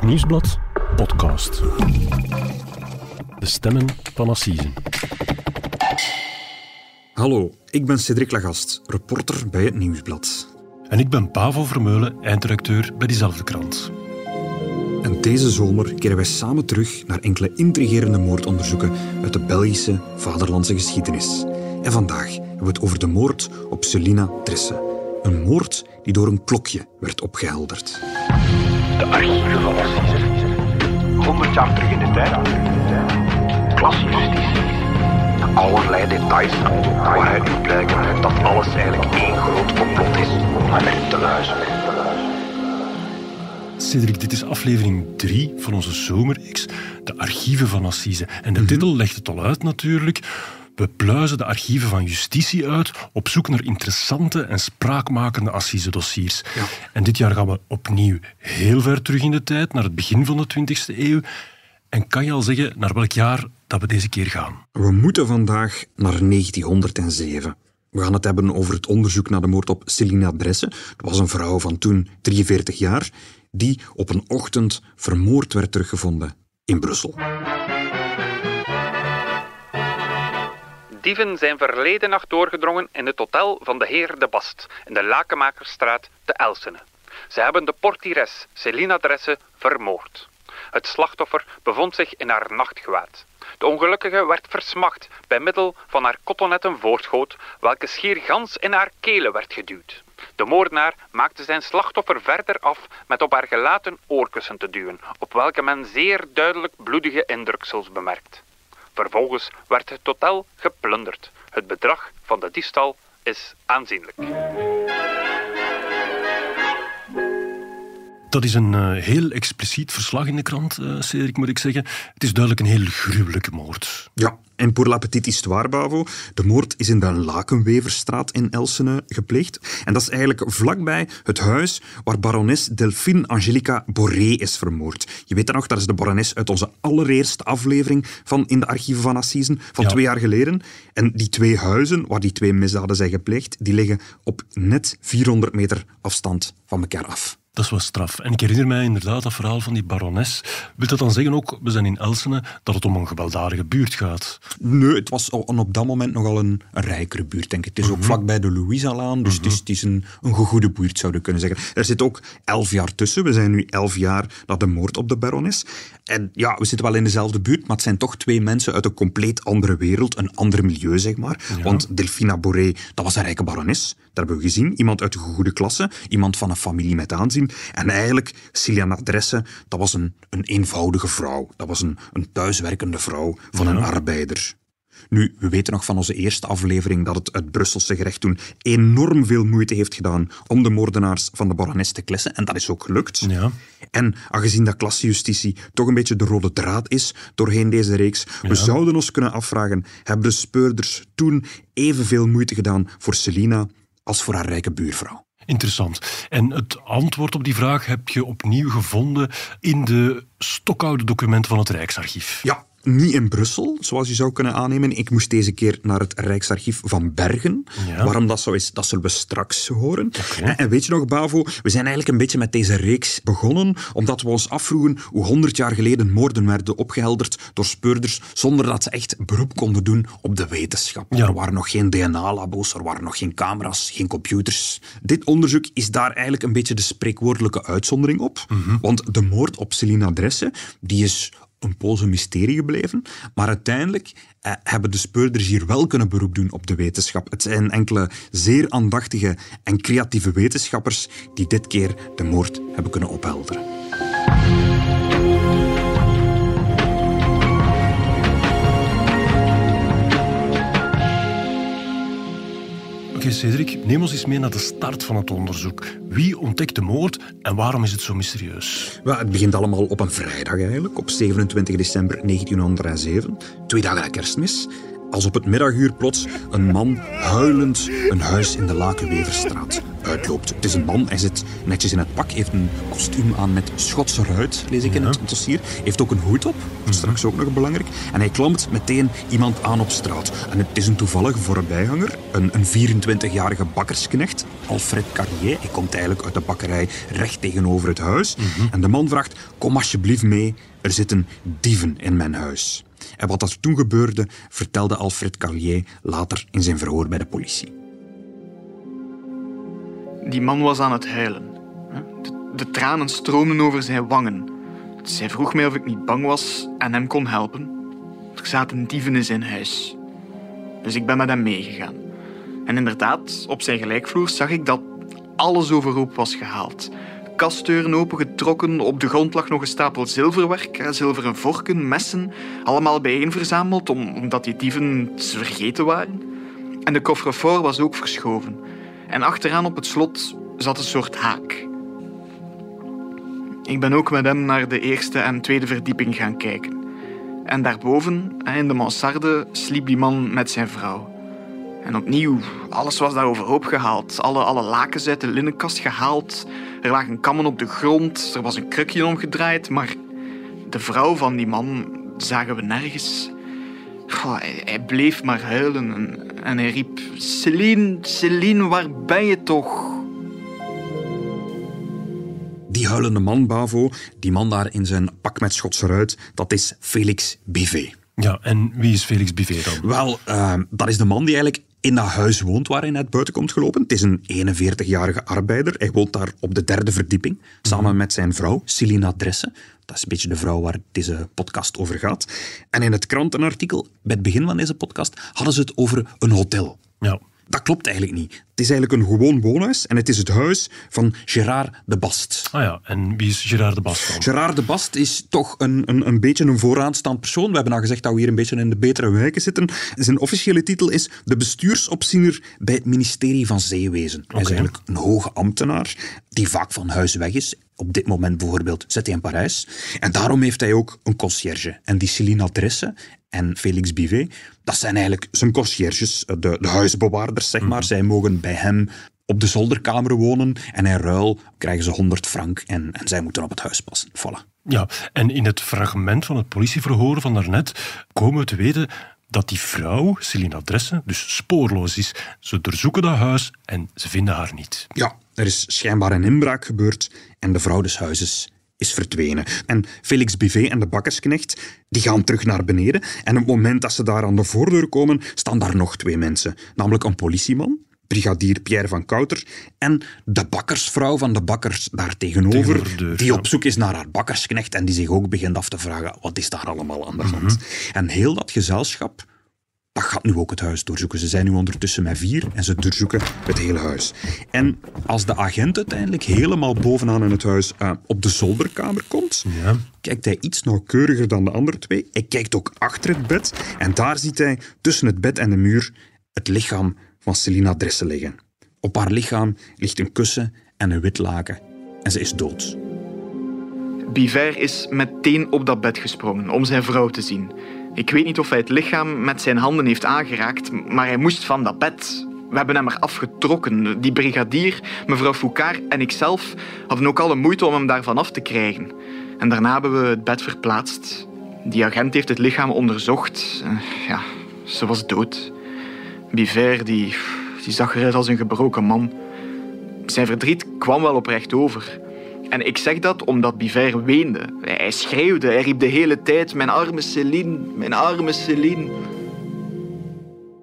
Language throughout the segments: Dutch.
Het Nieuwsblad podcast. De stemmen van Assisen. Hallo, ik ben Cedric Lagast, reporter bij het Nieuwsblad. En ik ben Pavo Vermeulen, eindredacteur bij diezelfde krant. En deze zomer keren wij samen terug naar enkele intrigerende moordonderzoeken uit de Belgische vaderlandse geschiedenis. En vandaag hebben we het over de moord op Celina Dresse. Een moord die door een klokje werd opgehelderd. De archieven van Assise. 100 jaar terug in de tijd. Klasjustitie. Allerlei details waaruit nu blijken dat alles eigenlijk één groot complot is om naar erin te luisteren. Cedric, dit is aflevering 3 van onze zomerreeks, de archieven van Assise. En de titel legt het al uit natuurlijk. We pluizen de archieven van justitie uit op zoek naar interessante en spraakmakende Assise-dossiers. En dit jaar gaan we opnieuw heel ver terug in de tijd, naar het begin van de 20e eeuw. En kan je al zeggen naar welk jaar dat we deze keer gaan? We moeten vandaag naar 1907. We gaan het hebben over het onderzoek naar de moord op Celina Dresse. Dat was een vrouw van toen 43 jaar, die op een ochtend vermoord werd teruggevonden in Brussel. Dieven zijn verleden nacht doorgedrongen in het hotel van de heer De Bast in de Lakenmakerstraat te Elsene. Ze hebben de portieres Celina Dresse vermoord. Het slachtoffer bevond zich in haar nachtgewaad. De ongelukkige werd versmacht bij middel van haar kottonetten voorschoot, welke schier gans in haar kelen werd geduwd. De moordenaar maakte zijn slachtoffer verder af met op haar gelaten oorkussen te duwen, op welke men zeer duidelijk bloedige indruksels bemerkt. Vervolgens werd het hotel geplunderd. Het bedrag van de diefstal is aanzienlijk. Dat is een eh, heel expliciet verslag in de krant, uh, Cedric, moet ik zeggen. Het is duidelijk een heel gruwelijke moord. Ja, en pour la petite histoire, Bavo, de moord is in de Lakenweverstraat in Elsene gepleegd. En dat is eigenlijk vlakbij het huis waar barones Delphine Angelica Boré is vermoord. Je weet dat nog, dat is de barones uit onze allereerste aflevering van In de Archieven van Assisen, van Ja. twee jaar geleden. En die twee huizen waar die twee misdaden zijn gepleegd, die liggen op net 400 meter afstand van elkaar af. Dat is wel straf. En ik herinner mij inderdaad dat verhaal van die barones. Wil dat dan zeggen ook, we zijn in Elsene, dat het om een gewelddadige buurt gaat? Nee, het was op dat moment nogal een, een rijkere buurt, denk ik. Het is ook vlakbij de Louisa-laan, dus het is, het is een, een gegoede buurt, zouden we kunnen zeggen. Er zit ook elf jaar tussen. We zijn nu elf jaar na de moord op de barones. En ja, we zitten wel in dezelfde buurt, maar het zijn toch twee mensen uit een compleet andere wereld, een ander milieu, zeg maar. Want Delphina Boré, dat was een rijke barones. Dat hebben we gezien. Iemand uit de goede klasse, iemand van een familie met aanzien. En eigenlijk, Ciliana Dresse, dat was een, een eenvoudige vrouw. Dat was een, een thuiswerkende vrouw van een arbeider. Nu, we weten nog van onze eerste aflevering dat het het Brusselse gerecht toen enorm veel moeite heeft gedaan om de moordenaars van de barones te klessen. En dat is ook gelukt. Ja. En aangezien dat klassejustitie toch een beetje de rode draad is doorheen deze reeks, we zouden ons kunnen afvragen, hebben de speurders toen evenveel moeite gedaan voor Celina als voor haar rijke buurvrouw? Interessant. En het antwoord op die vraag heb je opnieuw gevonden in de stokoude documenten van het Rijksarchief. Ja, niet in Brussel, zoals je zou kunnen aannemen. Ik moest deze keer naar het Rijksarchief van Bergen. Ja. Waarom dat zo is, dat zullen we straks horen. En, en weet je nog, Bavo, we zijn eigenlijk een beetje met deze reeks begonnen, omdat we ons afvroegen hoe honderd jaar geleden moorden werden opgehelderd door speurders, zonder dat ze echt beroep konden doen op de wetenschap. Ja. Er waren nog geen DNA-labo's, er waren nog geen camera's, geen computers. Dit onderzoek is daar eigenlijk een beetje de spreekwoordelijke uitzondering op. Want de moord op Celina Dresse, die is een poos een mysterie gebleven. Maar uiteindelijk eh, hebben de speurders hier wel kunnen beroep doen op de wetenschap. Het zijn enkele zeer aandachtige en creatieve wetenschappers die dit keer de moord hebben kunnen ophelderen. Oké, Cedric, neem ons eens mee naar de start van het onderzoek. Wie ontdekt de moord en waarom is het zo mysterieus? Wel, het begint allemaal op een vrijdag eigenlijk, op 27 december 1907, twee dagen na kerstmis. Als op het middaguur plots een man huilend een huis in de Lakenweverstraat uitloopt. Het is een man, hij zit netjes in het pak, heeft een kostuum aan met Schotse ruit, lees ik in het dossier. Heeft ook een hoed op, dat is straks ook nog belangrijk. En hij klampt meteen iemand aan op straat. En het is een toevallige voorbijganger, een, een 24-jarige bakkersknecht, Alfred Carrier. Hij komt eigenlijk uit de bakkerij recht tegenover het huis. En de man vraagt, kom alsjeblieft mee, er zitten dieven in mijn huis. En wat er toen gebeurde, vertelde Alfred Carlier later in zijn verhoor bij de politie. Die man was aan het huilen. De, tranen stroomden over zijn wangen. Zij vroeg mij of ik niet bang was en hem kon helpen. Er zaten dieven in zijn huis. Dus ik ben met hem meegegaan. En inderdaad, op zijn gelijkvloer zag ik dat alles overhoop was gehaald. Kastdeuren opengetrokken, op de grond lag nog een stapel zilverwerk, zilveren vorken, messen, allemaal bijeen verzameld om, omdat die dieven vergeten waren. En de coffre-fort was ook verschoven. En achteraan op het slot zat een soort haak. Ik ben ook met hem naar de eerste en tweede verdieping gaan kijken. En daarboven, in de mansarde, sliep die man met zijn vrouw. En opnieuw, alles was daar overhoop gehaald. Alle, alle lakens uit de linnenkast gehaald. Er lagen kammen op de grond. Er was een krukje omgedraaid. Maar de vrouw van die man zagen we nergens. Goh, hij, hij, bleef maar huilen en, en hij riep... Celine, Celine, waar ben je toch? Die huilende man, Bavo, die man daar in zijn pak met Schotse ruit, dat is Felix Bivet. Ja, en wie is Felix Bivet dan? Wel, uh, dat is de man die eigenlijk in dat huis woont waar hij net buiten komt gelopen. Het is een 41-jarige arbeider. Hij woont daar op de derde verdieping, samen met zijn vrouw, Celina Dresse. Dat is een beetje de vrouw waar deze podcast over gaat. En in het krantenartikel, bij het begin van deze podcast, hadden ze het over een hotel. Ja. Dat klopt eigenlijk niet. Het is eigenlijk een gewoon woonhuis en het is het huis van Gérard de Bast. Ah ja, en wie is Gérard de Bast dan? Gérard de Bast is toch een, een, een beetje een vooraanstaand persoon. We hebben al gezegd dat we hier een beetje in de betere wijken zitten. Zijn officiële titel is de bestuursopziener bij het ministerie van Zeewezen. Hij is eigenlijk een hoge ambtenaar die vaak van huis weg is. Op dit moment bijvoorbeeld zit hij in Parijs. En daarom heeft hij ook een concierge. En die Céline Adresse en Felix Bivet, dat zijn eigenlijk zijn concierges, de, de huisbewaarders, zeg maar. Zij mogen bij hem op de zolderkamer wonen en in ruil krijgen ze 100 frank en, en zij moeten op het huis passen. Voilà. Ja, en in het fragment van het politieverhoor van daarnet komen we te weten dat die vrouw, Celine Adresse, dus spoorloos is. Ze doorzoeken dat huis en ze vinden haar niet. Ja, er is schijnbaar een inbraak gebeurd en de vrouw des huizes is verdwenen. En Felix Bivet en de bakkersknecht die gaan terug naar beneden. En op het moment dat ze daar aan de voordeur komen, staan daar nog twee mensen. Namelijk een politieman, brigadier Pierre van Kouter, en de bakkersvrouw van de bakkers daar tegenover, die op zoek is naar haar bakkersknecht en die zich ook begint af te vragen, wat is daar allemaal aan de hand? En heel dat gezelschap dat gaat nu ook het huis doorzoeken. Ze zijn nu ondertussen met vier en ze doorzoeken het hele huis. En als de agent uiteindelijk helemaal bovenaan in het huis eh, op de zolderkamer komt, Ja. kijkt hij iets nauwkeuriger dan de andere twee. Hij kijkt ook achter het bed en daar ziet hij tussen het bed en de muur het lichaam van Celina Dresse liggen. Op haar lichaam ligt een kussen en een wit laken en ze is dood. Biver is meteen op dat bed gesprongen om zijn vrouw te zien. Ik weet niet of hij het lichaam met zijn handen heeft aangeraakt, maar hij moest van dat bed. We hebben hem er afgetrokken. Die brigadier, mevrouw Foucault en ikzelf hadden ook alle moeite om hem daarvan af te krijgen. En daarna hebben we het bed verplaatst. Die agent heeft het lichaam onderzocht. Eh, Ja, ze was dood. Biver, die, die zag eruit als een gebroken man. Zijn verdriet kwam wel oprecht over. En ik zeg dat omdat Biver weende. Hij schreeuwde, hij riep de hele tijd: Mijn arme Céline, mijn arme Céline.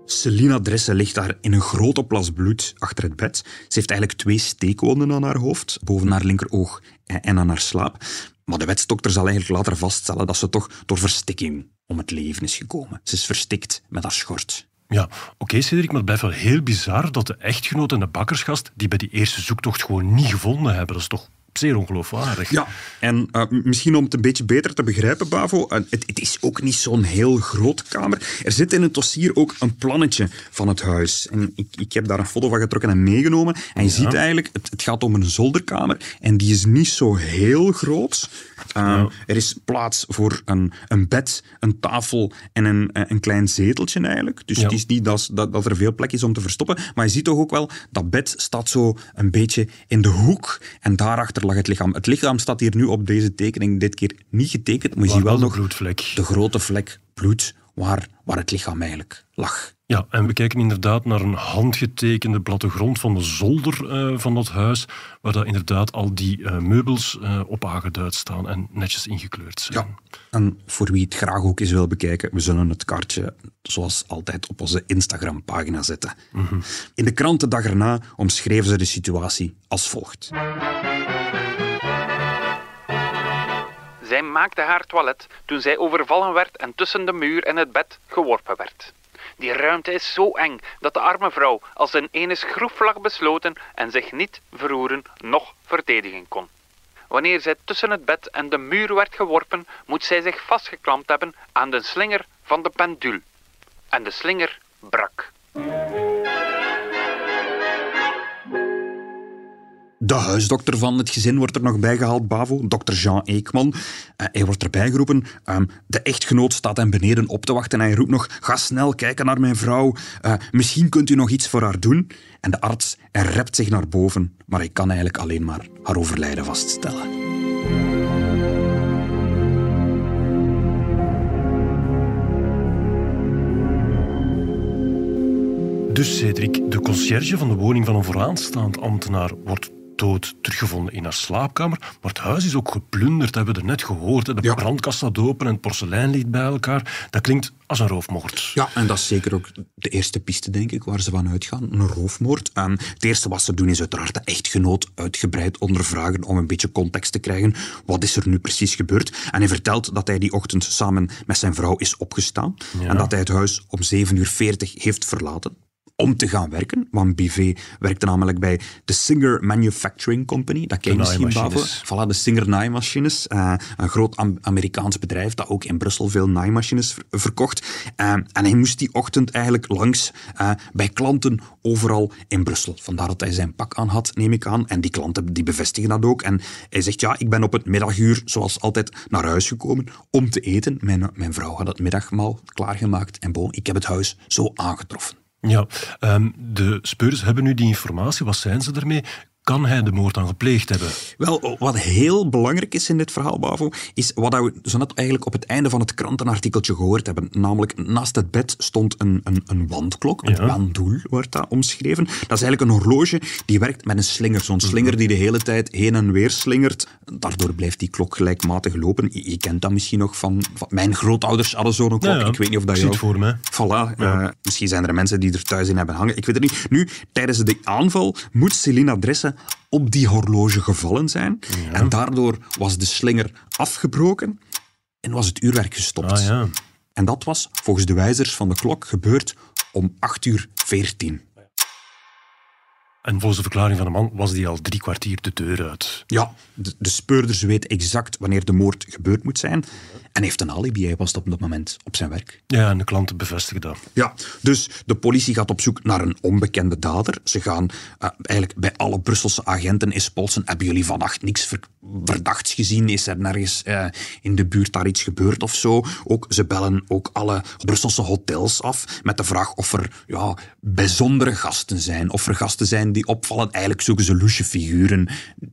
Celina Dresse ligt daar in een grote plas bloed achter het bed. Ze heeft eigenlijk twee steekwonden aan haar hoofd, boven haar linkeroog en aan haar slaap. Maar de wetsdokter zal eigenlijk later vaststellen dat ze toch door verstikking om het leven is gekomen. Ze is verstikt met haar schort. Ja, oké Cedric, maar het blijft wel heel bizar dat de echtgenoot en de bakkersgast die bij die eerste zoektocht gewoon niet gevonden hebben. Dat is toch zeer ongeloofwaardig. Ja, en uh, misschien om het een beetje beter te begrijpen, Bavo, uh, het, het, is ook niet zo'n heel groot kamer. Er zit in het dossier ook een plannetje van het huis. En ik, ik heb daar een foto van getrokken en meegenomen. En je ja. ziet eigenlijk, het, het, gaat om een zolderkamer en die is niet zo heel groot. Uh, ja. Er is plaats voor een, een bed, een tafel en een, een klein zeteltje eigenlijk. Dus ja. het is niet dat, dat, dat er veel plek is om te verstoppen. Maar je ziet toch ook wel, dat bed staat zo een beetje in de hoek en daarachter lag het lichaam. Het lichaam staat hier nu op deze tekening dit keer niet getekend, maar je ziet wel nog bloedvlek. de grote vlek bloed waar, waar het lichaam eigenlijk lag. Ja, en we kijken inderdaad naar een handgetekende plattegrond van de zolder uh, van dat huis, waar dat inderdaad al die uh, meubels uh, op aangeduid staan en netjes ingekleurd zijn. Ja, en voor wie het graag ook eens wil bekijken, we zullen het kaartje zoals altijd op onze Instagram-pagina zetten. Mm -hmm. In de krant de dag erna omschreven ze de situatie als volgt. Zij maakte haar toilet toen zij overvallen werd en tussen de muur en het bed geworpen werd. Die ruimte is zo eng dat de arme vrouw als in ene schroef lag besloten en zich niet verroeren noch verdedigen kon. Wanneer zij tussen het bed en de muur werd geworpen, moet zij zich vastgeklampt hebben aan de slinger van de pendule. En de slinger brak. De huisdokter van het gezin wordt er nog bijgehaald, Bavo, dokter Jean Eekman. Uh, hij wordt erbij geroepen. Um, de echtgenoot staat hem beneden op te wachten en hij roept nog: Ga snel kijken naar mijn vrouw. Uh, misschien kunt u nog iets voor haar doen. En de arts rept zich naar boven, maar hij kan eigenlijk alleen maar haar overlijden vaststellen. Dus Cedric, de conciërge van de woning van een vooraanstaand ambtenaar wordt dood teruggevonden in haar slaapkamer. Maar het huis is ook geplunderd, hebben we er net gehoord. De ja. brandkast staat open en het porselein ligt bij elkaar. Dat klinkt als een roofmoord. Ja, en dat is zeker ook de eerste piste, denk ik, waar ze van uitgaan. Een roofmoord. Um, het eerste wat ze doen is uiteraard de echtgenoot uitgebreid ondervragen om een beetje context te krijgen. Wat is er nu precies gebeurd? En hij vertelt dat hij die ochtend samen met zijn vrouw is opgestaan. Ja. En dat hij het huis om 7 uur 40 heeft verlaten om te gaan werken. Want BV werkte namelijk bij de Singer Manufacturing Company. Dat ken je misschien, Bavo. Voilà, de Singer naaimachines. Uh, een groot Am Amerikaans bedrijf dat ook in Brussel veel naaimachines ver verkocht. Uh, en hij moest die ochtend eigenlijk langs uh, bij klanten overal in Brussel. Vandaar dat hij zijn pak aan had, neem ik aan. En die klanten die bevestigen dat ook. En hij zegt, ja, ik ben op het middaguur, zoals altijd, naar huis gekomen om te eten. Mijn, mijn vrouw had het middagmaal klaargemaakt. En bon, ik heb het huis zo aangetroffen. Ja, um, de speurders hebben nu die informatie. Wat zijn ze ermee? Kan hij de moord dan gepleegd hebben? Wel, wat heel belangrijk is in dit verhaal, Bavo, is wat we zo net eigenlijk op het einde van het krantenartikeltje gehoord hebben. Namelijk, naast het bed stond een, een, een wandklok, een ja. wandoel wordt dat omschreven. Dat is eigenlijk een horloge die werkt met een slinger. Zo'n slinger die de hele tijd heen en weer slingert. Daardoor blijft die klok gelijkmatig lopen. Je, je kent dat misschien nog van, van... Mijn grootouders hadden zo'n klok. Ja, ja. Ik weet niet of dat je... voor me. Voilà. Uh, misschien zijn er mensen die er thuis in hebben hangen. Ik weet het niet. Nu, tijdens de aanval moet Celine adressen op die horloge gevallen zijn. Ja. En daardoor was de slinger afgebroken en was het uurwerk gestopt. Ah, ja. En dat was, volgens de wijzers van de klok, gebeurd om 8 uur 14. En volgens de verklaring van de man was die al drie kwartier de deur uit. Ja, de, de speurders weten exact wanneer de moord gebeurd moet zijn. En heeft een alibi, hij was op dat moment op zijn werk. Ja, en de klanten bevestigen dat. Ja, dus de politie gaat op zoek naar een onbekende dader. Ze gaan uh, eigenlijk bij alle Brusselse agenten eens polsen. Hebben jullie vannacht niks ver verdachts gezien? Is er nergens uh, in de buurt daar iets gebeurd of zo? Ook, ze bellen ook alle Brusselse hotels af met de vraag of er ja, bijzondere gasten zijn. Of er gasten zijn die opvallen. Eigenlijk zoeken ze loesje figuren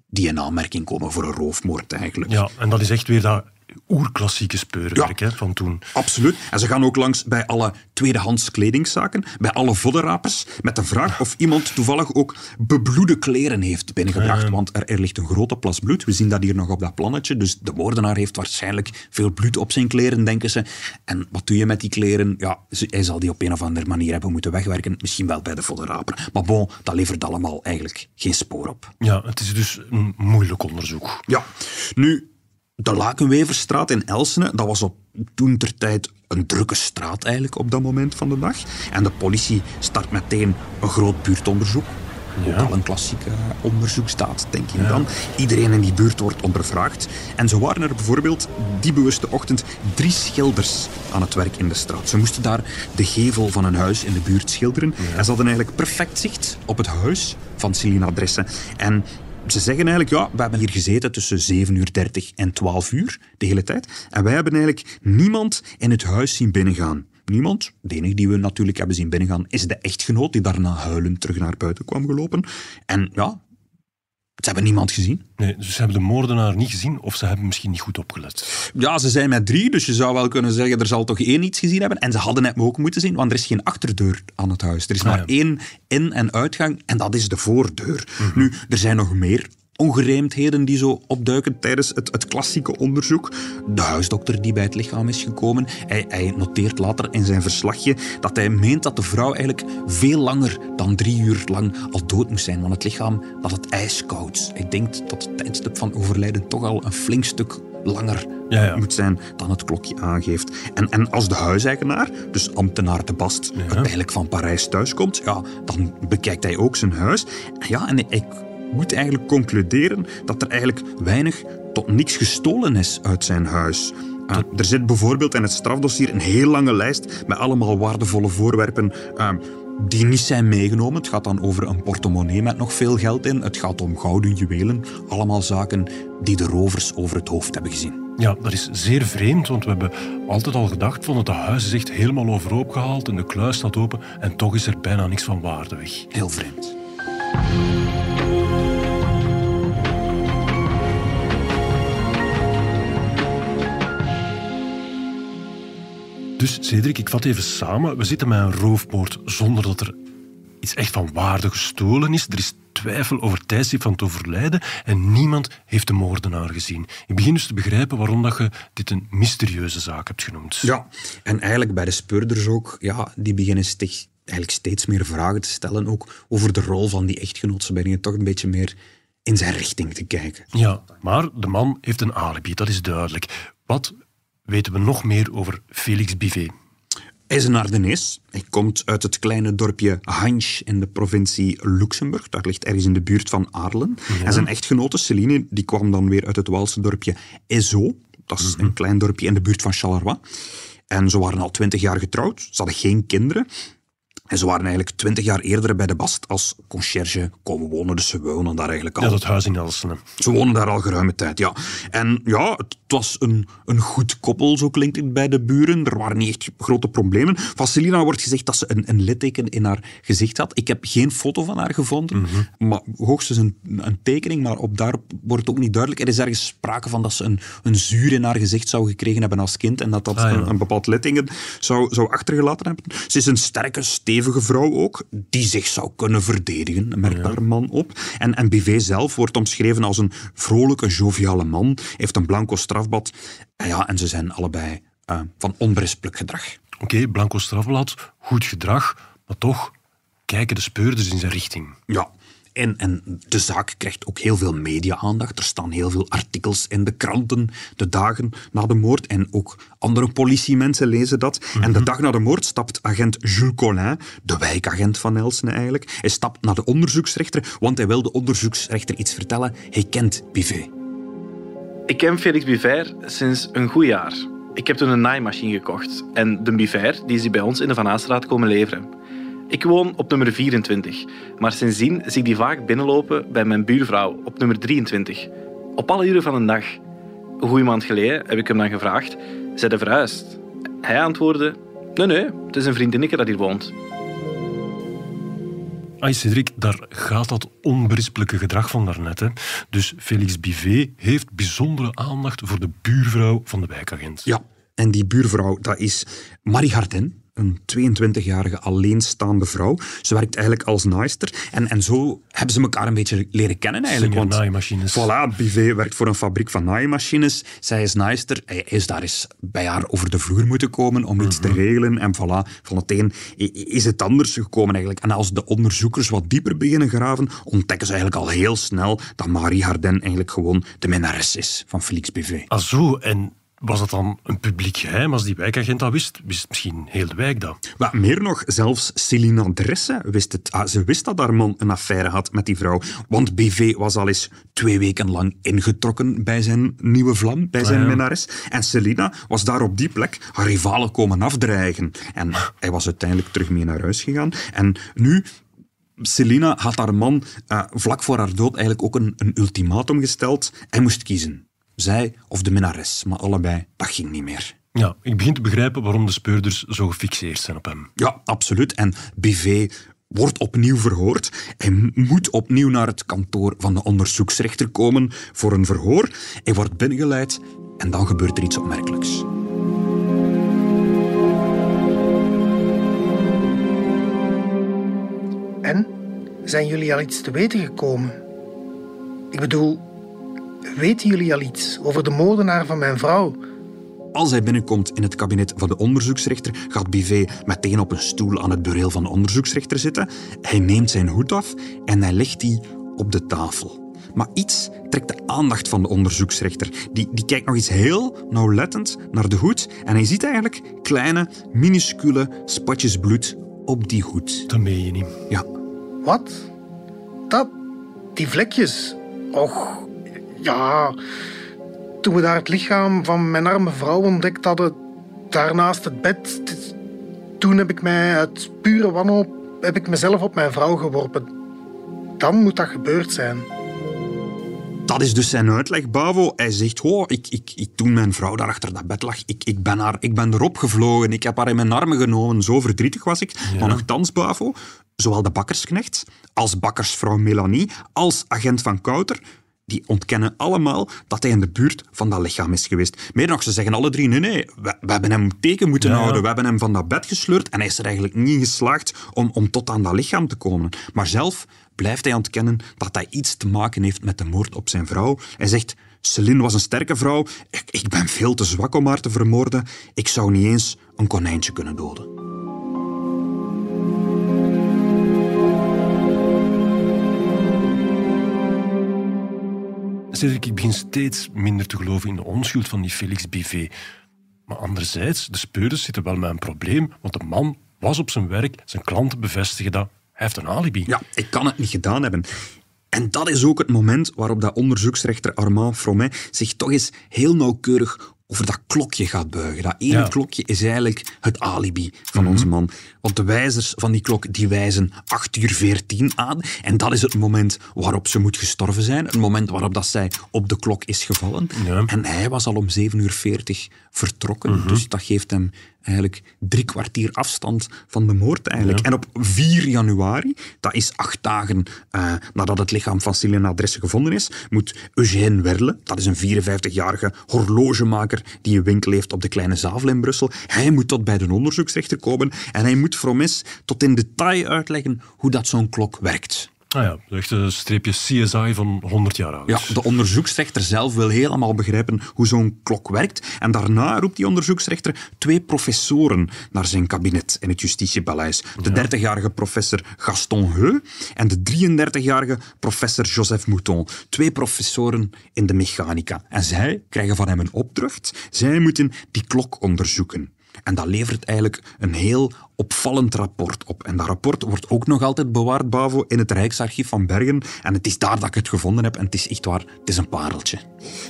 die in aanmerking komen voor een roofmoord eigenlijk. Ja, en dat is echt weer dat oerklassieke speurwerk ja, hè, van toen. Absoluut. En ze gaan ook langs bij alle tweedehands kledingzaken, bij alle voddenrapers, met de vraag of iemand toevallig ook bebloede kleren heeft binnengebracht. Uh. Want er, er, ligt een grote plas bloed. We zien dat hier nog op dat plannetje. Dus de moordenaar heeft waarschijnlijk veel bloed op zijn kleren, denken ze. En wat doe je met die kleren? Ja, hij zal die op een of andere manier hebben moeten wegwerken. Misschien wel bij de voddenraper. Maar bon, dat levert allemaal eigenlijk geen spoor op. Ja, het is dus een moeilijk onderzoek. Ja. Nu, de Lakenweverstraat in Elsene, dat was op toen ter tijd een drukke straat eigenlijk op dat moment van de dag. En de politie start meteen een groot buurtonderzoek. Ook al een klassieke onderzoeksdaad, denk ik dan. Iedereen in die buurt wordt ondervraagd. En zo waren er bijvoorbeeld die bewuste ochtend drie schilders aan het werk in de straat. Ze moesten daar de gevel van een huis in de buurt schilderen. En ze hadden eigenlijk perfect zicht op het huis van Celina Dressen. En ze zeggen eigenlijk, ja, we hebben hier gezeten tussen 7 uur 30 en 12 uur de hele tijd. En wij hebben eigenlijk niemand in het huis zien binnengaan. Niemand. De enige die we natuurlijk hebben zien binnengaan is de echtgenoot die daarna huilend terug naar buiten kwam gelopen. En ja, ze hebben niemand gezien. Nee, dus ze hebben de moordenaar niet gezien of ze hebben misschien niet goed opgelet. Ja, ze zijn met drie, dus je zou wel kunnen zeggen er zal toch één iets gezien hebben. En ze hadden het ook moeten zien, want er is geen achterdeur aan het huis. Er is maar ja. één in- en uitgang en dat is de voordeur. Nu, er zijn nog meer ongerijmdheden die zo opduiken tijdens het, het klassieke onderzoek. De huisdokter die bij het lichaam is gekomen, hij, hij noteert later in zijn verslagje dat hij meent dat de vrouw eigenlijk veel langer dan drie uur lang al dood moest zijn, want het lichaam dat het ijskoud. Hij denkt dat het tijdstip van overlijden toch al een flink stuk langer Ja, ja. moet zijn dan het klokje aangeeft. En, en als de huiseigenaar, dus ambtenaar de Bast, uiteindelijk van Parijs thuiskomt, ja, dan bekijkt hij ook zijn huis. En ja, en ik moet eigenlijk concluderen dat er eigenlijk weinig tot niks gestolen is uit zijn huis. Uh, er zit bijvoorbeeld in het strafdossier een heel lange lijst met allemaal waardevolle voorwerpen uh, die niet zijn meegenomen. Het gaat dan over een portemonnee met nog veel geld in. Het gaat om gouden juwelen. Allemaal zaken die de rovers over het hoofd hebben gezien. Ja, dat is zeer vreemd, want we hebben altijd al gedacht van het huis is echt helemaal overhoop gehaald en de kluis staat open en toch is er bijna niks van waarde weg. Heel vreemd. Dus Cedric, ik vat even samen. We zitten met een roofmoord zonder dat er iets echt van waarde gestolen is. Er is twijfel over tijdstip van het overlijden en niemand heeft de moordenaar gezien. Ik begin dus te begrijpen waarom dat je dit een mysterieuze zaak hebt genoemd. Ja, en eigenlijk bij de speurders ook, ja, die beginnen steeds, eigenlijk steeds meer vragen te stellen, ook over de rol van die echtgenoot. Ze beginnen toch een beetje meer in zijn richting te kijken. Ja, maar de man heeft een alibi, dat is duidelijk. Wat weten we nog meer over Felix Bivet? Hij is een Ardennees. Hij komt uit het kleine dorpje Hansch in de provincie Luxemburg. Dat ligt ergens in de buurt van Aarlen. En zijn echtgenote Celine die kwam dan weer uit het Waalse dorpje Ezo. Dat is een klein dorpje in de buurt van Charleroi. En ze waren al twintig jaar getrouwd. Ze hadden geen kinderen. En ze waren eigenlijk twintig jaar eerder bij de Bast als conciërge komen wonen. Dus ze wonen daar eigenlijk al. Ja, dat huis in Elsene. Ze wonen daar al geruime tijd, ja. En ja, het was een, een goed koppel, zo klinkt het bij de buren. Er waren niet echt grote problemen. Van Celina wordt gezegd dat ze een, een litteken in haar gezicht had. Ik heb geen foto van haar gevonden, maar hoogstens een, een tekening. Maar op daar wordt ook niet duidelijk. Er is ergens sprake van dat ze een, een zuur in haar gezicht zou gekregen hebben als kind en dat dat Ah, ja. een, een bepaald litteken zou, zou achtergelaten hebben. Ze is een sterke, stevige vrouw ook, die zich zou kunnen verdedigen, een merkbare man op. En, en Bivet zelf wordt omschreven als een vrolijke, joviale man, heeft een blanco En, ja, en ze zijn allebei eh, van onberispelijk gedrag. Oké, blanco strafblad, goed gedrag, maar toch kijken de speurders in zijn richting. Ja. En, en de zaak krijgt ook heel veel media-aandacht. Er staan heel veel artikels in de kranten de dagen na de moord. En ook andere politiemensen lezen dat. En de dag na de moord stapt agent Jules Collin, de wijkagent van Elsene eigenlijk. Hij stapt naar de onderzoeksrechter, want hij wil de onderzoeksrechter iets vertellen. Hij kent Bivet. Ik ken Felix Biver sinds een goed jaar. Ik heb toen een naaimachine gekocht en de Biver die is die bij ons in de Van Aastraat komen leveren. Ik woon op nummer 24, maar sindsdien zie ik die vaak binnenlopen bij mijn buurvrouw op nummer 23. Op alle uren van de dag. Een goede maand geleden heb ik hem dan gevraagd, zij de verhuisd? Hij antwoordde, nee nee, het is een vriendinnetje dat hier woont. Ai, Cedric, daar gaat dat onberispelijke gedrag van daarnet. Hè. Dus Felix Bivet heeft bijzondere aandacht voor de buurvrouw van de wijkagent. Ja, en die buurvrouw, dat is Marie Harden. Een 22-jarige alleenstaande vrouw. Ze werkt eigenlijk als naaister. En, en zo hebben ze elkaar een beetje leren kennen eigenlijk. Want naaimachines. Voilà, Bivet werkt voor een fabriek van naaimachines. Zij is naaister. Hij is daar eens bij haar over de vloer moeten komen om iets te regelen. En voilà, van het een is het anders gekomen eigenlijk. En als de onderzoekers wat dieper beginnen graven, ontdekken ze eigenlijk al heel snel dat Marie Harden eigenlijk gewoon de minnares is van Felix Bivet. Ah zo, en Was dat dan een publiek geheim als die wijkagent dat wist? Wist misschien heel de wijk dat? Wat meer nog, zelfs Celina Dresse wist het. Ah, ze wist dat haar man een affaire had met die vrouw. Want BV was al eens twee weken lang ingetrokken bij zijn nieuwe vlam, bij zijn Ah, ja. minnares. En Celina was daar op die plek haar rivalen komen afdreigen. En hij was uiteindelijk terug mee naar huis gegaan. En nu Celina had haar man eh, vlak voor haar dood eigenlijk ook een, een ultimatum gesteld. Hij moest kiezen. Zij of de minnares. Maar allebei, dat ging niet meer. Ja, ik begin te begrijpen waarom de speurders zo gefixeerd zijn op hem. Ja, absoluut. En BV wordt opnieuw verhoord. Hij moet opnieuw naar het kantoor van de onderzoeksrechter komen voor een verhoor. Hij wordt binnengeleid en dan gebeurt er iets opmerkelijks. En? Zijn jullie al iets te weten gekomen? Ik bedoel, weten jullie al iets over de moordenaar van mijn vrouw? Als hij binnenkomt in het kabinet van de onderzoeksrechter, gaat BV meteen op een stoel aan het bureel van de onderzoeksrechter zitten. Hij neemt zijn hoed af en hij legt die op de tafel. Maar iets trekt de aandacht van de onderzoeksrechter. Die, die kijkt nog eens heel nauwlettend naar de hoed en hij ziet eigenlijk kleine, minuscule spatjes bloed op die hoed. Dat meen je niet. Ja, Wat? Dat? Die vlekjes? Och, ja. Toen we daar het lichaam van mijn arme vrouw ontdekt hadden, daar naast het bed, toen heb ik mij uit pure wanhoop heb ik mezelf op mijn vrouw geworpen. Dan moet dat gebeurd zijn. Dat is dus zijn uitleg, Bavo. Hij zegt, oh, ik, ik, ik, toen mijn vrouw daar achter dat bed lag, ik, ik, ben haar, ik ben erop gevlogen, ik heb haar in mijn armen genomen, zo verdrietig was ik. Maar nogthans, Bavo, zowel de bakkersknecht als bakkersvrouw Melanie, als agent van Kouter, die ontkennen allemaal dat hij in de buurt van dat lichaam is geweest. Meer nog, ze zeggen alle drie, nee, nee, we, we hebben hem teken moeten Ja, houden, we hebben hem van dat bed gesleurd en hij is er eigenlijk niet geslaagd om, om tot aan dat lichaam te komen. Maar zelf blijft hij ontkennen dat hij iets te maken heeft met de moord op zijn vrouw. Hij zegt, Celine was een sterke vrouw, ik, ik ben veel te zwak om haar te vermoorden, ik zou niet eens een konijntje kunnen doden. Cedric, ik begin steeds minder te geloven in de onschuld van die Felix Bivet. Maar anderzijds, de speurders zitten wel met een probleem, want de man was op zijn werk, zijn klanten bevestigen dat. Hij heeft een alibi. Ja, ik kan het niet gedaan hebben. En dat is ook het moment waarop dat onderzoeksrechter Armand Fromet zich toch eens heel nauwkeurig over dat klokje gaat buigen. Dat ene Ja. Mhm. klokje is eigenlijk het alibi van onze man. Want de wijzers van die klok die wijzen 8 uur 14 aan. En dat is het moment waarop ze moet gestorven zijn. Het moment waarop dat zij op de klok is gevallen. Ja. En hij was al om 7 uur 40 vertrokken. Mhm. Dus dat geeft hem eigenlijk drie kwartier afstand van de moord eigenlijk. En op 4 januari, dat is acht dagen eh, nadat het lichaam van Celina Dresse gevonden is, moet Eugène Werle, dat is een 54-jarige horlogemaker die een winkel heeft op de Kleine Zavel in Brussel, hij moet tot bij de onderzoeksrechter komen en hij moet Fromes tot in detail uitleggen hoe dat zo'n klok werkt. Ah ja, echt een streepje CSI van 100 jaar oud. Ja, de onderzoeksrechter zelf wil helemaal begrijpen hoe zo'n klok werkt. En daarna roept die onderzoeksrechter twee professoren naar zijn kabinet in het Justitiepaleis. De 30-jarige professor Gaston Heu en de 33-jarige professor Joseph Mouton. Twee professoren in de mechanica. En zij krijgen van hem een opdracht. Zij moeten die klok onderzoeken. En dat levert eigenlijk een heel opvallend rapport op. En dat rapport wordt ook nog altijd bewaard, Bavo, in het Rijksarchief van Bergen. En het is daar dat ik het gevonden heb. En het is echt waar, het is een pareltje.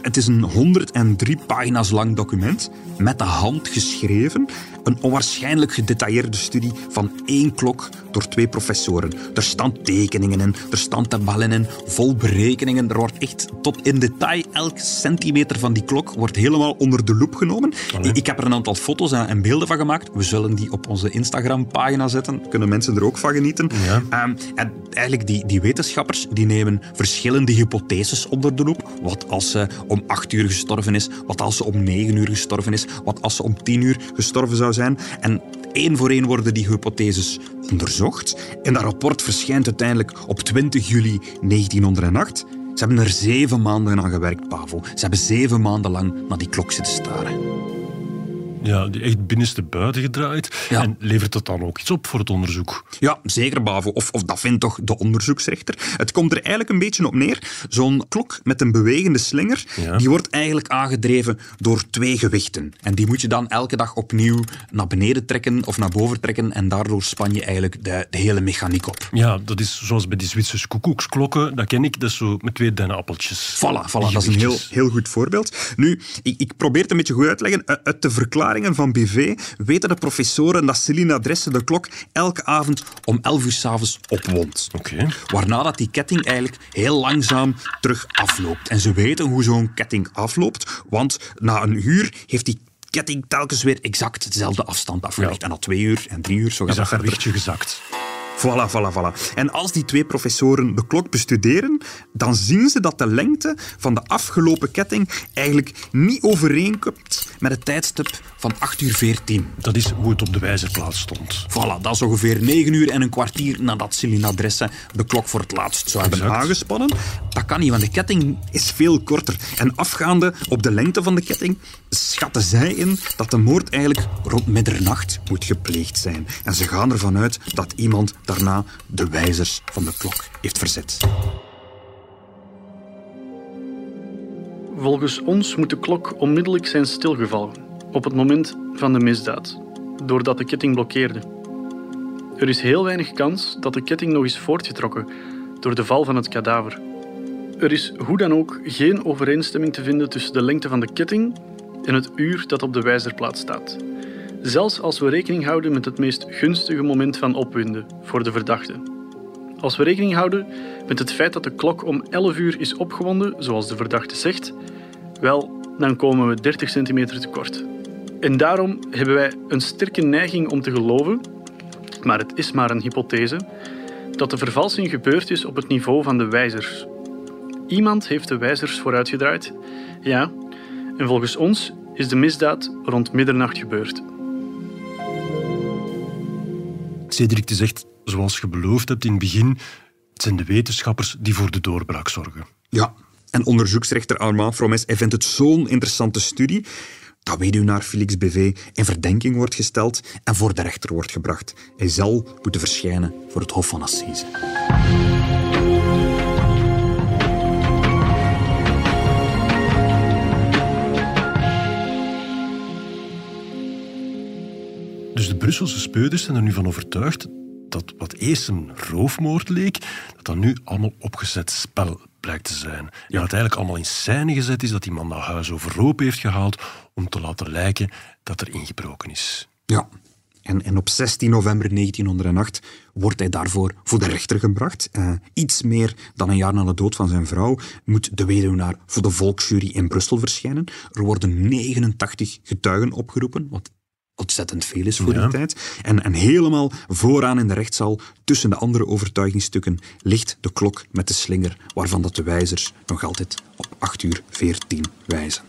Het is een 103 pagina's lang document, met de hand geschreven. Een onwaarschijnlijk gedetailleerde studie van één klok door twee professoren. Er staan tekeningen in, er staan tabellen in, vol berekeningen. Er wordt echt tot in detail elk centimeter van die klok wordt helemaal onder de loep genomen. Ik heb er een aantal foto's en en beelden van gemaakt. We zullen die op onze Instagram-pagina zetten. Kunnen mensen er ook van genieten. Ja. Ehm, en eigenlijk die, die wetenschappers die nemen verschillende hypotheses onder de loep. Wat als ze om 8 uur gestorven is, wat als ze om 9 uur gestorven is, wat als ze om 10 uur gestorven zou zijn. En één voor één worden die hypotheses onderzocht. En dat rapport verschijnt uiteindelijk op 20 juli 1908. Ze hebben er zeven maanden aan gewerkt, Pavo. Ze hebben zeven maanden lang naar die klok zitten staren. Ja, die echt binnenste buiten gedraaid. Ja. En levert dat dan ook iets op voor het onderzoek? Ja, zeker, Bavo. Of, of dat vindt toch de onderzoeksrechter. Het komt er eigenlijk een beetje op neer. Zo'n klok met een bewegende slinger, Ja. die wordt eigenlijk aangedreven door twee gewichten. En die moet je dan elke dag opnieuw naar beneden trekken of naar boven trekken. En daardoor span je eigenlijk de, de hele mechaniek op. Ja, dat is zoals bij die Zwitserse koekoeksklokken. Dat ken ik, dat is zo met twee dennenappeltjes. Voilà, voilà dat is een heel, heel goed voorbeeld. Nu, ik, ik probeer het een beetje goed uit te leggen. U- Uit de verklaringen van BV weten de professoren dat Celine Dresse de klok elke avond om 11 uur s'avonds opwond. Oké. Waarna dat die ketting eigenlijk heel langzaam terug afloopt. En ze weten hoe zo'n ketting afloopt, want na een uur heeft die ketting telkens weer exact dezelfde afstand afgelegd. Ja. En na twee uur en drie uur, zo gaat Is dat dat verder. gewichtje gezakt? Voilà, voilà, voilà. En als die twee professoren de klok bestuderen, dan zien ze dat de lengte van de afgelopen ketting eigenlijk niet overeenkomt met het tijdstip van 8 uur 14. Dat is hoe het op de wijzerplaat stond. Voilà, dat is ongeveer 9 uur en een kwartier nadat Celine Adresse de klok voor het laatst zou hebben aangespannen. Dat kan niet, want de ketting is veel korter. En afgaande op de lengte van de ketting schatten zij in dat de moord eigenlijk rond middernacht moet gepleegd zijn. En ze gaan ervan uit dat iemand daarna de wijzers van de klok heeft verzet. Volgens ons moet de klok onmiddellijk zijn stilgevallen op het moment van de misdaad, doordat de ketting blokkeerde. Er is heel weinig kans dat de ketting nog is voortgetrokken door de val van het kadaver. Er is hoe dan ook geen overeenstemming te vinden tussen de lengte van de ketting en het uur dat op de wijzerplaat staat. Zelfs als we rekening houden met het meest gunstige moment van opwinden voor de verdachte. Als we rekening houden met het feit dat de klok om 11 uur is opgewonden, zoals de verdachte zegt, wel, dan komen we 30 centimeter tekort. En daarom hebben wij een sterke neiging om te geloven, maar het is maar een hypothese, dat de vervalsing gebeurd is op het niveau van de wijzers. Iemand heeft de wijzers vooruitgedraaid, ja, en volgens ons is de misdaad rond middernacht gebeurd. Cedric, is echt zoals je beloofd hebt in het begin. Het zijn de wetenschappers die voor de doorbraak zorgen. Ja, en onderzoeksrechter Armand Fromes hij vindt het zo'n interessante studie dat weduwnaar Felix BV in verdenking wordt gesteld en voor de rechter wordt gebracht. Hij zal moeten verschijnen voor het Hof van Assise. Dus de Brusselse speuders zijn er nu van overtuigd dat wat eerst een roofmoord leek, dat dat nu allemaal opgezet spel blijkt te zijn. Ja, wat eigenlijk allemaal in scène gezet is, dat die man dat huis overhoop heeft gehaald om te laten lijken dat er ingebroken is. Ja. En, en op 16 november 1908 wordt hij daarvoor voor de rechter gebracht. Eh, iets meer dan een jaar na de dood van zijn vrouw moet de weduwnaar voor de volksjury in Brussel verschijnen. Er worden 89 getuigen opgeroepen, ontzettend veel is voor Ja. die tijd. En, en helemaal vooraan in de rechtszaal, tussen de andere overtuigingsstukken, ligt de klok met de slinger, waarvan dat de wijzers nog altijd op 8 uur 14 wijzen.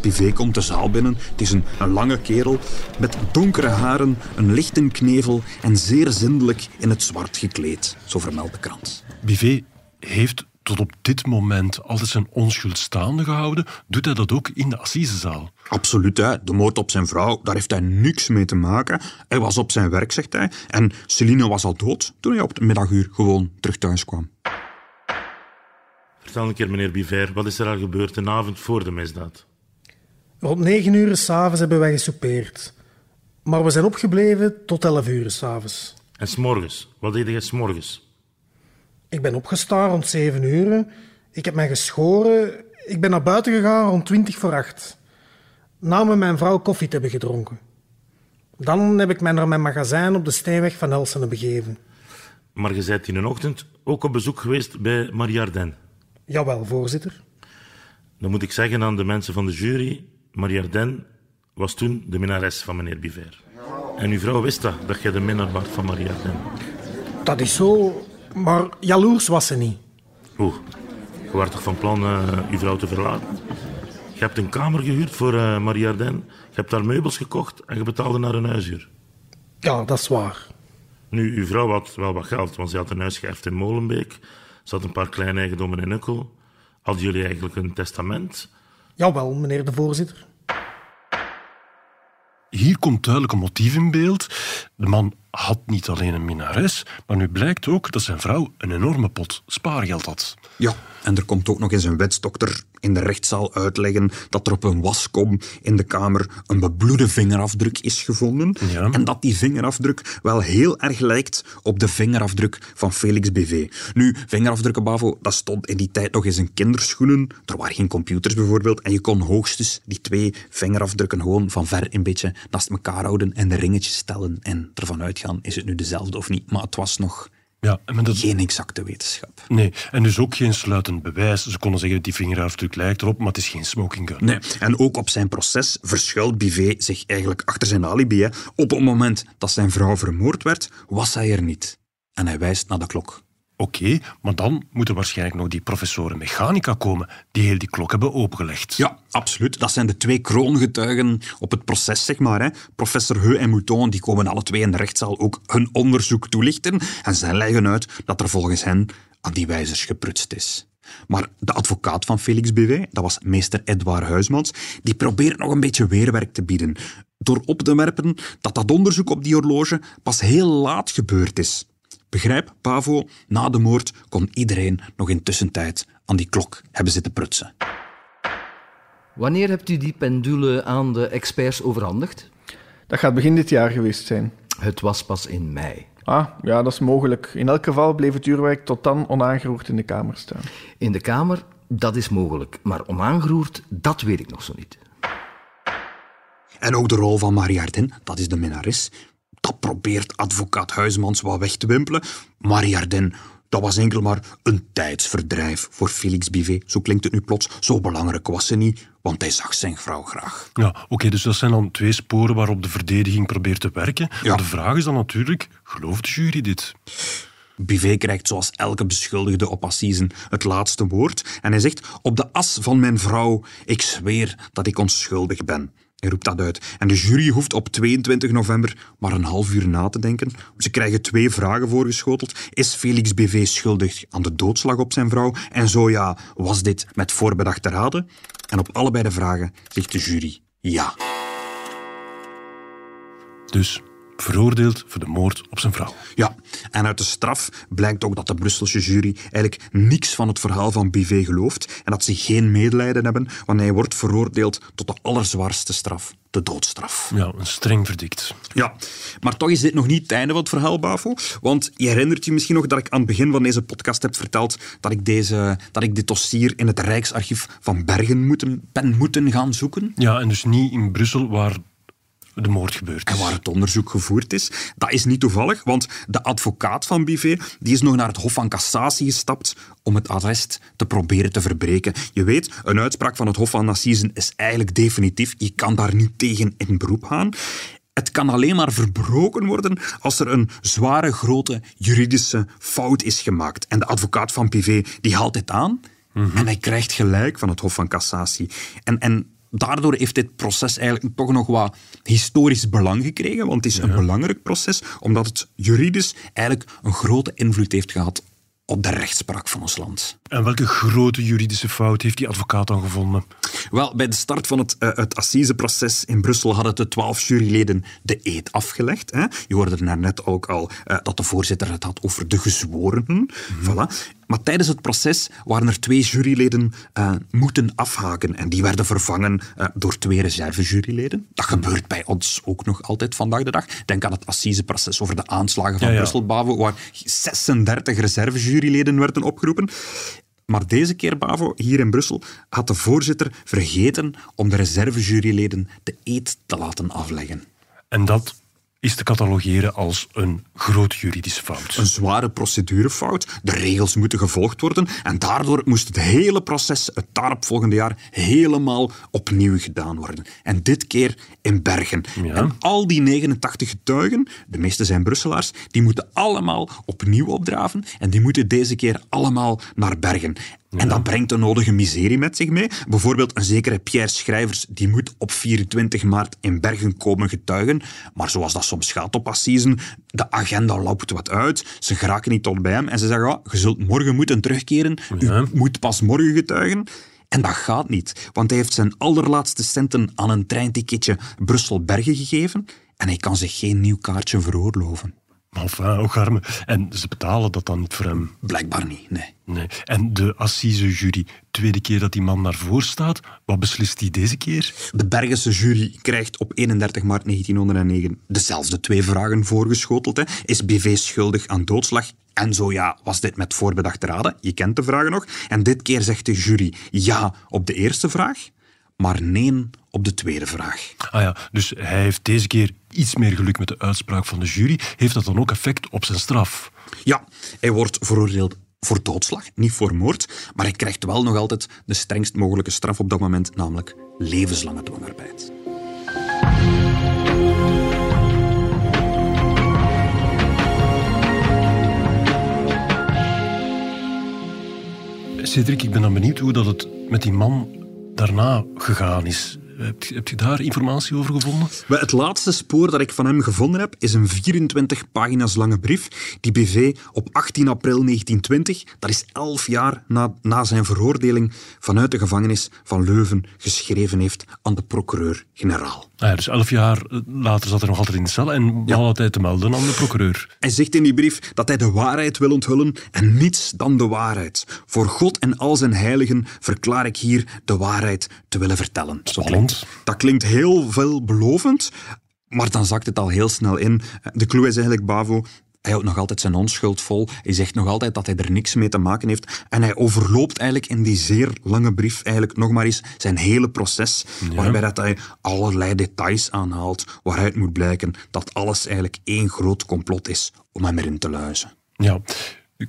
Pivet komt de zaal binnen. Het is een, een lange kerel met donkere haren, een lichte knevel en zeer zindelijk in het zwart gekleed, zo vermeldt de krant. Bivet heeft tot op dit moment altijd zijn onschuld staande gehouden. Doet hij dat ook in de assisezaal? Absoluut, hè. de moord op zijn vrouw, daar heeft hij niks mee te maken. Hij was op zijn werk, zegt hij. En Celine was al dood toen hij op het middaguur gewoon terug thuis kwam. Vertel een keer, meneer Biver, wat is er al gebeurd de avond voor de misdaad? Rond negen uur s'avonds hebben wij gesoupeerd. Maar we zijn opgebleven tot elf uur s'avonds. En s'morgens, wat deed jij s'morgens? Ik ben opgestaan rond zeven uur. Ik heb mij geschoren. Ik ben naar buiten gegaan rond twintig voor acht. Na met mijn vrouw koffie te hebben gedronken. Dan heb ik mij naar mijn magazijn op de steenweg van Elsene begeven. Maar je bent in de ochtend ook op bezoek geweest bij Marie Arden. Jawel, voorzitter. Dan moet ik zeggen aan de mensen van de jury, Marie Arden was toen de minnares van meneer Biver. En uw vrouw wist dat, dat jij de minnaar was van Marie Arden. Dat is zo, maar jaloers was ze niet. Oeh, je was toch van plan eh, uw vrouw te verlaten? Je hebt een kamer gehuurd voor eh, Marie Arden, je hebt daar meubels gekocht en je betaalde naar een huishuur. Ja, dat is waar. Nu, uw vrouw had wel wat geld, want ze had een huis geërfd in Molenbeek. Ze had een paar kleine eigendommen in Ukkel. Hadden jullie eigenlijk een testament? Jawel, meneer de voorzitter. Hier komt duidelijk een motief in beeld. De man had niet alleen een minnares, maar nu blijkt ook dat zijn vrouw een enorme pot spaargeld had. Ja, en er komt ook nog eens een wetsdokter in de rechtszaal uitleggen dat er op een waskom in de kamer een bebloede vingerafdruk is gevonden. Ja. En dat die vingerafdruk wel heel erg lijkt op de vingerafdruk van Felix BV. Nu, vingerafdrukken, Bavo, dat stond in die tijd nog eens in kinderschoenen. Er waren geen computers bijvoorbeeld. En je kon hoogstens die twee vingerafdrukken gewoon van ver een beetje naast elkaar houden en de ringetjes stellen en ervan uitgaan, is het nu dezelfde of niet? Maar het was nog Ja, dat, geen exacte wetenschap. nee, en dus ook geen sluitend bewijs. Ze konden zeggen, die vingerafdruk lijkt erop, maar het is geen smoking gun. Nee, en ook op zijn proces verschuilt Bivet zich eigenlijk achter zijn alibi. Hè. Op het moment dat zijn vrouw vermoord werd, was hij er niet. En hij wijst naar de klok. Oké, maar dan moeten waarschijnlijk nog die professoren mechanica komen die heel die klok hebben opengelegd. Ja, absoluut. Dat zijn de twee kroongetuigen op het proces, zeg maar. Hè. Professor Heu en Mouton die komen alle twee in de rechtszaal ook hun onderzoek toelichten. En zij leggen uit dat er volgens hen aan die wijzers geprutst is. Maar de advocaat van Felix BW, dat was meester Edouard Huismans, die probeert nog een beetje weerwerk te bieden. Door op te werpen dat dat onderzoek op die horloge pas heel laat gebeurd is. Begrijp, Pavo, na de moord kon iedereen nog in tussentijd aan die klok hebben zitten prutsen. Wanneer hebt u die pendule aan de experts overhandigd? Dat gaat begin dit jaar geweest zijn. Het was pas in mei. Ah, ja, dat is mogelijk. In elk geval bleef het uurwerk tot dan onaangeroerd in de kamer staan. In de kamer, dat is mogelijk. Maar onaangeroerd, dat weet ik nog zo niet. En ook de rol van Mariardin, dat is de minnares, dat probeert advocaat Huismans wat weg te wimpelen. Mariardin, dat was enkel maar een tijdsverdrijf voor Felix Bivet. Zo klinkt het nu plots. Zo belangrijk was ze niet, want hij zag zijn vrouw graag. Ja, oké, dus dat zijn dan twee sporen waarop de verdediging probeert te werken. Ja. Maar de vraag is dan natuurlijk, gelooft de jury dit? Bivet krijgt zoals elke beschuldigde op assisen het laatste woord. En hij zegt, op de as van mijn vrouw, ik zweer dat ik onschuldig ben. Hij roept dat uit. En de jury hoeft op 22 november maar een half uur na te denken. Ze krijgen twee vragen voorgeschoteld. Is Felix BV schuldig aan de doodslag op zijn vrouw? En zo ja, was dit met voorbedachte raden? En op allebei de vragen zegt de jury ja. Dus veroordeeld voor de moord op zijn vrouw. Ja, en uit de straf blijkt ook dat de Brusselse jury eigenlijk niks van het verhaal van Bivet gelooft en dat ze geen medelijden hebben wanneer hij wordt veroordeeld tot de allerzwaarste straf, de doodstraf. Ja, een streng verdikt. Ja, maar toch is dit nog niet het einde van het verhaal, Bavo. Want je herinnert je misschien nog dat ik aan het begin van deze podcast heb verteld dat ik, deze, dat ik dit dossier in het Rijksarchief van Bergen moeten, ben moeten gaan zoeken. Ja, en dus niet in Brussel waar de moord gebeurd is. En waar het onderzoek gevoerd is. Dat is niet toevallig, want de advocaat van Bivet die is nog naar het Hof van Cassatie gestapt om het arrest te proberen te verbreken. Je weet, een uitspraak van het Hof van Assisen is eigenlijk definitief. Je kan daar niet tegen in beroep gaan. Het kan alleen maar verbroken worden als er een zware, grote juridische fout is gemaakt. En de advocaat van Pivet die haalt dit aan en hij krijgt gelijk van het Hof van Cassatie. En, en daardoor heeft dit proces eigenlijk toch nog wat historisch belang gekregen, want het is een belangrijk proces, omdat het juridisch eigenlijk een grote invloed heeft gehad op de rechtspraak van ons land. En welke grote juridische fout heeft die advocaat dan gevonden? Wel, bij de start van het, uh, het assiseproces in Brussel hadden de twaalf juryleden de eed afgelegd. Hè. Je hoorde er net ook al uh, dat de voorzitter het had over de gezworenen. Voilà. Maar tijdens het proces waren er twee juryleden uh, moeten afhaken en die werden vervangen door twee reservejuryleden. Dat gebeurt bij ons ook nog altijd vandaag de dag. Denk aan het assiseproces over de aanslagen van Ja, ja. Brussel, Bavo, waar 36 reservejuryleden werden opgeroepen. Maar deze keer, Bavo, hier in Brussel, had de voorzitter vergeten om de reservejuryleden de eed te laten afleggen. En dat is te catalogeren als een grote juridische fout. Een zware procedurefout, de regels moeten gevolgd worden en daardoor moest het hele proces het daaropvolgende jaar helemaal opnieuw gedaan worden. En dit keer in Bergen. Ja. En al die 89 getuigen, de meeste zijn Brusselaars, die moeten allemaal opnieuw opdraven en die moeten deze keer allemaal naar Bergen. En dat brengt de nodige miserie met zich mee. Bijvoorbeeld een zekere Pierre Schrijvers, die moet op 24 maart in Bergen komen getuigen. Maar zoals dat soms gaat op Assisen, de agenda loopt wat uit. Ze geraken niet tot bij hem en ze zeggen, ja, je zult morgen moeten terugkeren. Ja. U moet pas morgen getuigen. En dat gaat niet, want hij heeft zijn allerlaatste centen aan een treinticketje Brussel-Bergen gegeven en hij kan zich geen nieuw kaartje veroorloven. Enfin, ook arme. En ze betalen dat dan niet voor hem. Blijkbaar niet, nee. Nee. En de assisejury, tweede keer dat die man naar voren staat, wat beslist hij deze keer? De Bergense jury krijgt op 31 maart 1909 dezelfde twee vragen voorgeschoteld. Hè. Is BV schuldig aan doodslag? En zo ja, was dit met voorbedachte raden? Je kent de vragen nog. En dit keer zegt de jury ja op de eerste vraag, maar nee op de tweede vraag. Ah ja, dus hij heeft deze keer iets meer geluk met de uitspraak van de jury. Heeft dat dan ook effect op zijn straf? Ja, hij wordt veroordeeld voor doodslag, niet voor moord, maar hij krijgt wel nog altijd de strengst mogelijke straf op dat moment, namelijk levenslange dwangarbeid. Cedric, ik ben dan benieuwd hoe dat het met die man daarna gegaan is. Heb je, heb je daar informatie over gevonden? Wel, Het laatste spoor dat ik van hem gevonden heb, is een 24 pagina's lange brief die BV op 18 april 1920, dat is elf jaar na, na zijn veroordeling, vanuit de gevangenis van Leuven geschreven heeft aan de procureur-generaal. Ah ja, dus elf jaar later zat hij nog altijd in de cel en ja. had hij te melden aan de procureur. Hij zegt in die brief dat hij de waarheid wil onthullen en niets dan de waarheid. Voor God en al zijn heiligen verklaar ik hier de waarheid te willen vertellen. Spannend. Dat klinkt heel veelbelovend, maar dan zakt het al heel snel in. De clue is eigenlijk, Bavo, hij houdt nog altijd zijn onschuld vol. Hij zegt nog altijd dat hij er niks mee te maken heeft. En hij overloopt eigenlijk in die zeer lange brief eigenlijk nog maar eens zijn hele proces. Waarbij dat hij allerlei details aanhaalt waaruit moet blijken dat alles eigenlijk één groot complot is om hem erin te luizen. Ja,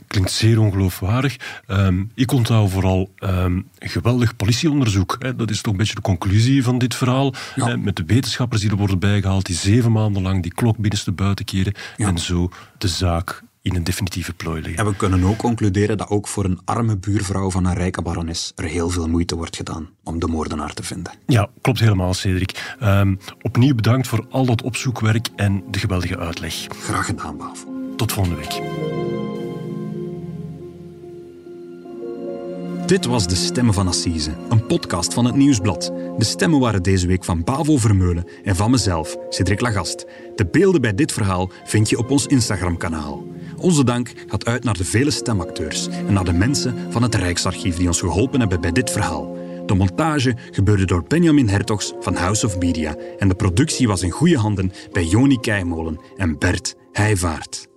klinkt zeer ongeloofwaardig. Ehm, ik onthoud vooral een geweldig politieonderzoek. Hè. Dat is toch een beetje de conclusie van dit verhaal. Hè, met de wetenschappers die er worden bijgehaald, die zeven maanden lang die klok binnenste buiten keren. En zo de zaak in een definitieve plooi leggen. En we kunnen ook concluderen dat ook voor een arme buurvrouw van een rijke barones er heel veel moeite wordt gedaan om de moordenaar te vinden. Ja, klopt helemaal, Cedric. Ehm, opnieuw bedankt voor al dat opzoekwerk en de geweldige uitleg. Graag gedaan, Bavo. Tot volgende week. Dit was De Stemmen van Assise, een podcast van het Nieuwsblad. De stemmen waren deze week van Bavo Vermeulen en van mezelf, Cedric Lagast. De beelden bij dit verhaal vind je op ons Instagram-kanaal. Onze dank gaat uit naar de vele stemacteurs en naar de mensen van het Rijksarchief die ons geholpen hebben bij dit verhaal. De montage gebeurde door Benjamin Hertogs van House of Media en de productie was in goede handen bij Joni Keimolen en Bert Heijvaart.